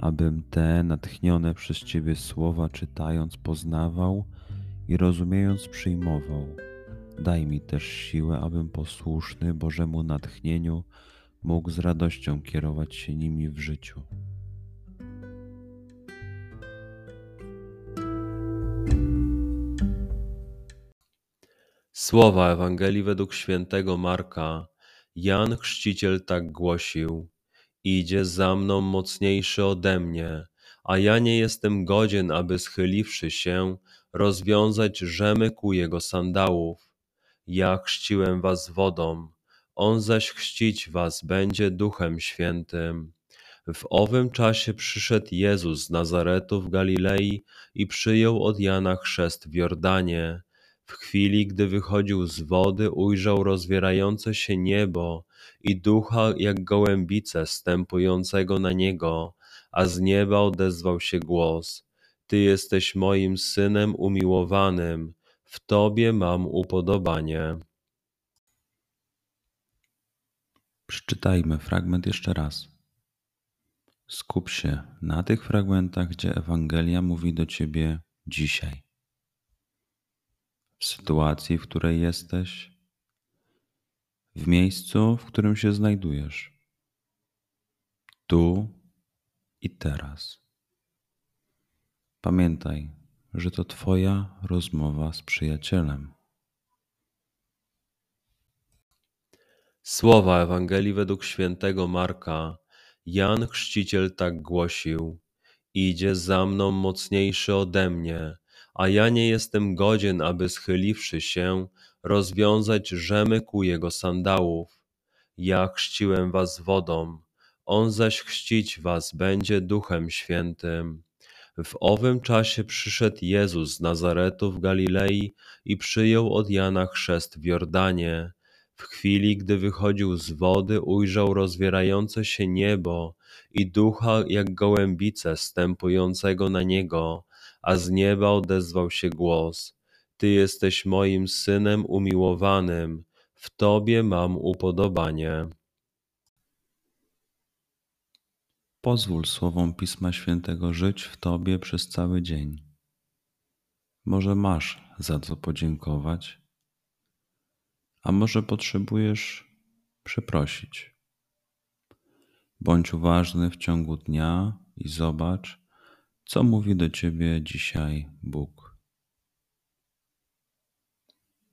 abym te natchnione przez Ciebie słowa czytając poznawał i rozumiejąc przyjmował. Daj mi też siłę, abym posłuszny Bożemu natchnieniu mógł z radością kierować się nimi w życiu. Słowa Ewangelii według świętego Marka. Jan Chrzciciel tak głosił idzie za mną mocniejszy ode mnie, a ja nie jestem godzien, aby schyliwszy się, rozwiązać rzemyk u jego sandałów. Ja chrzciłem was wodą, on zaś chrzcić was będzie Duchem Świętym. W owym czasie przyszedł Jezus z Nazaretu w Galilei i przyjął od Jana chrzest w Jordanie. W chwili, gdy wychodził z wody, ujrzał rozwierające się niebo i ducha jak gołębice stępującego na niego, a z nieba odezwał się głos: Ty jesteś moim synem umiłowanym, w Tobie mam upodobanie. Przeczytajmy fragment jeszcze raz. Skup się na tych fragmentach, gdzie Ewangelia mówi do Ciebie dzisiaj w sytuacji, w której jesteś, w miejscu, w którym się znajdujesz, tu i teraz. Pamiętaj, że to Twoja rozmowa z przyjacielem. Słowa Ewangelii według świętego Marka. Jan Chrzciciel tak głosił: Idzie za mną mocniejszy ode mnie a ja nie jestem godzien, aby schyliwszy się, rozwiązać rzemyk u jego sandałów. Ja chrzciłem was wodą, on zaś chrzcić was będzie Duchem Świętym. W owym czasie przyszedł Jezus z Nazaretu w Galilei i przyjął od Jana chrzest w Jordanie. W chwili, gdy wychodził z wody, ujrzał rozwierające się niebo i ducha jak gołębice stępującego na niego, a z nieba odezwał się głos: Ty jesteś moim synem umiłowanym, w Tobie mam upodobanie. Pozwól słowom Pisma Świętego żyć w Tobie przez cały dzień. Może masz za co podziękować, a może potrzebujesz przeprosić. Bądź uważny w ciągu dnia i zobacz, co mówi do Ciebie dzisiaj Bóg?